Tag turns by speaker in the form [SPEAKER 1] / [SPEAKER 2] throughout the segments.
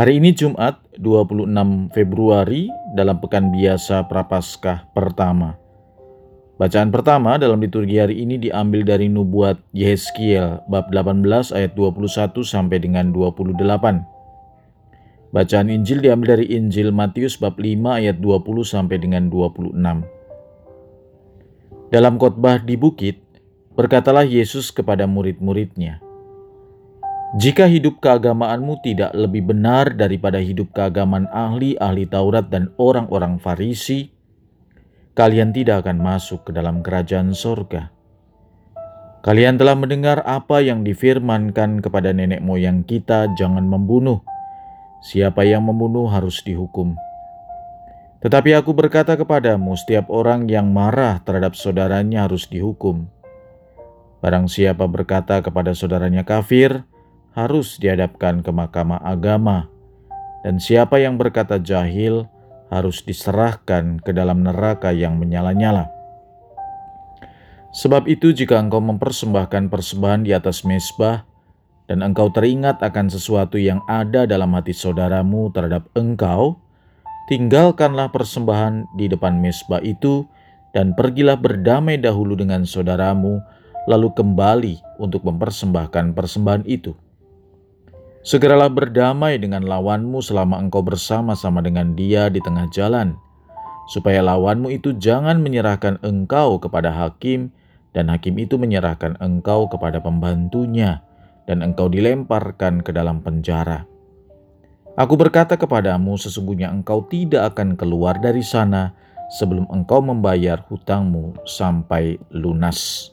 [SPEAKER 1] Hari ini Jumat 26 Februari dalam pekan biasa Prapaskah pertama. Bacaan pertama dalam liturgi hari ini diambil dari nubuat Yehezkiel bab 18 ayat 21 sampai dengan 28. Bacaan Injil diambil dari Injil Matius bab 5 ayat 20 sampai dengan 26. Dalam khotbah di bukit, berkatalah Yesus kepada murid-muridnya, jika hidup keagamaanmu tidak lebih benar daripada hidup keagamaan ahli-ahli Taurat dan orang-orang Farisi, kalian tidak akan masuk ke dalam kerajaan sorga. Kalian telah mendengar apa yang difirmankan kepada nenek moyang kita, jangan membunuh. Siapa yang membunuh harus dihukum. Tetapi aku berkata kepadamu, setiap orang yang marah terhadap saudaranya harus dihukum. Barang siapa berkata kepada saudaranya kafir, harus dihadapkan ke mahkamah agama, dan siapa yang berkata jahil harus diserahkan ke dalam neraka yang menyala-nyala. Sebab itu, jika engkau mempersembahkan persembahan di atas mesbah, dan engkau teringat akan sesuatu yang ada dalam hati saudaramu terhadap engkau, tinggalkanlah persembahan di depan mesbah itu, dan pergilah berdamai dahulu dengan saudaramu, lalu kembali untuk mempersembahkan persembahan itu. Segeralah berdamai dengan lawanmu selama engkau bersama-sama dengan dia di tengah jalan, supaya lawanmu itu jangan menyerahkan engkau kepada hakim, dan hakim itu menyerahkan engkau kepada pembantunya, dan engkau dilemparkan ke dalam penjara. Aku berkata kepadamu, sesungguhnya engkau tidak akan keluar dari sana sebelum engkau membayar hutangmu sampai lunas.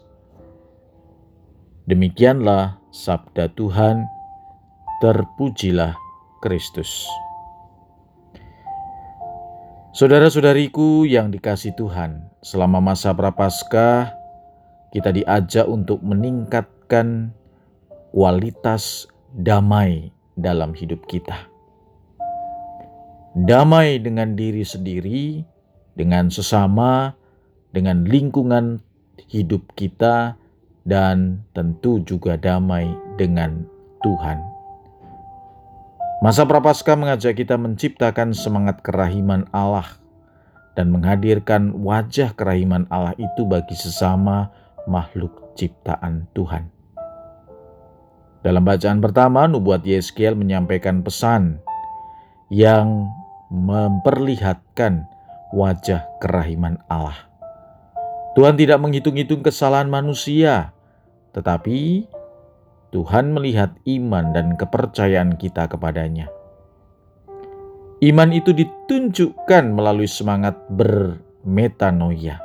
[SPEAKER 1] Demikianlah sabda Tuhan terpujilah Kristus. Saudara-saudariku yang dikasih Tuhan, selama masa Prapaskah kita diajak untuk meningkatkan kualitas damai dalam hidup kita. Damai dengan diri sendiri, dengan sesama, dengan lingkungan hidup kita, dan tentu juga damai dengan Tuhan. Masa Prapaskah mengajak kita menciptakan semangat kerahiman Allah dan menghadirkan wajah kerahiman Allah itu bagi sesama makhluk ciptaan Tuhan. Dalam bacaan pertama, nubuat Yeskiel menyampaikan pesan yang memperlihatkan wajah kerahiman Allah. Tuhan tidak menghitung-hitung kesalahan manusia, tetapi Tuhan melihat iman dan kepercayaan kita kepadanya. Iman itu ditunjukkan melalui semangat bermetanoia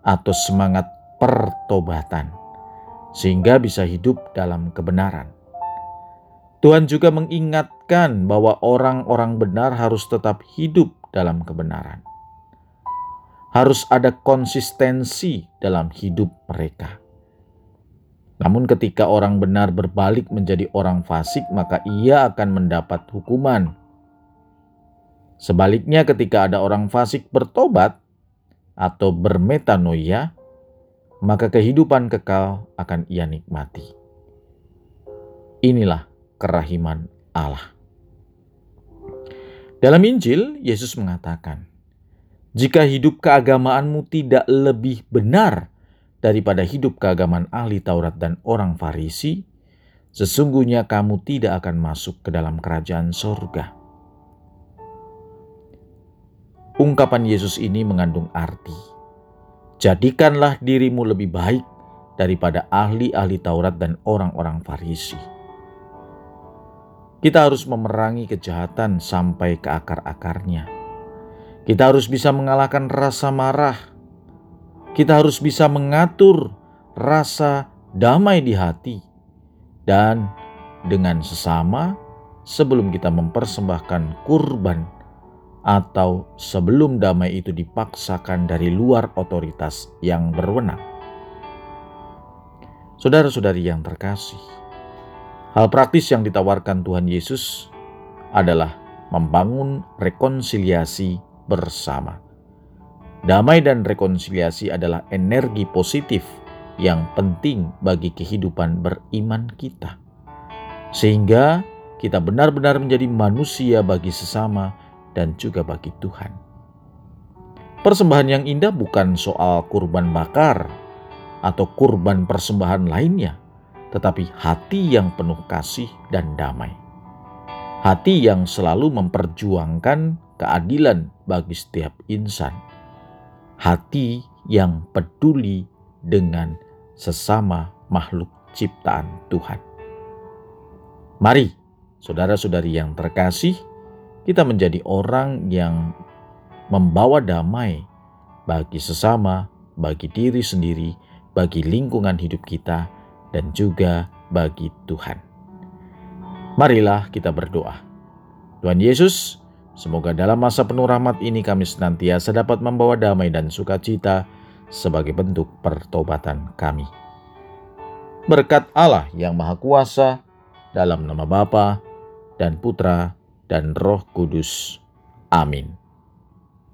[SPEAKER 1] atau semangat pertobatan, sehingga bisa hidup dalam kebenaran. Tuhan juga mengingatkan bahwa orang-orang benar harus tetap hidup dalam kebenaran. Harus ada konsistensi dalam hidup mereka. Namun, ketika orang benar berbalik menjadi orang fasik, maka ia akan mendapat hukuman. Sebaliknya, ketika ada orang fasik bertobat atau bermetanoia, maka kehidupan kekal akan ia nikmati. Inilah kerahiman Allah. Dalam Injil, Yesus mengatakan, "Jika hidup keagamaanmu tidak lebih benar daripada hidup keagamaan ahli Taurat dan orang Farisi, sesungguhnya kamu tidak akan masuk ke dalam kerajaan sorga. Ungkapan Yesus ini mengandung arti, jadikanlah dirimu lebih baik daripada ahli-ahli Taurat dan orang-orang Farisi. Kita harus memerangi kejahatan sampai ke akar-akarnya. Kita harus bisa mengalahkan rasa marah, kita harus bisa mengatur rasa damai di hati dan dengan sesama sebelum kita mempersembahkan kurban atau sebelum damai itu dipaksakan dari luar otoritas yang berwenang. Saudara-saudari yang terkasih, hal praktis yang ditawarkan Tuhan Yesus adalah membangun rekonsiliasi bersama. Damai dan rekonsiliasi adalah energi positif yang penting bagi kehidupan beriman kita, sehingga kita benar-benar menjadi manusia bagi sesama dan juga bagi Tuhan. Persembahan yang indah bukan soal kurban bakar atau kurban persembahan lainnya, tetapi hati yang penuh kasih dan damai. Hati yang selalu memperjuangkan keadilan bagi setiap insan. Hati yang peduli dengan sesama makhluk ciptaan Tuhan. Mari, saudara-saudari yang terkasih, kita menjadi orang yang membawa damai bagi sesama, bagi diri sendiri, bagi lingkungan hidup kita, dan juga bagi Tuhan. Marilah kita berdoa. Tuhan Yesus, semoga dalam masa penuh rahmat ini kami senantiasa dapat membawa damai dan sukacita sebagai bentuk pertobatan kami. Berkat Allah yang Maha Kuasa, dalam nama Bapa dan Putra dan Roh Kudus. Amin.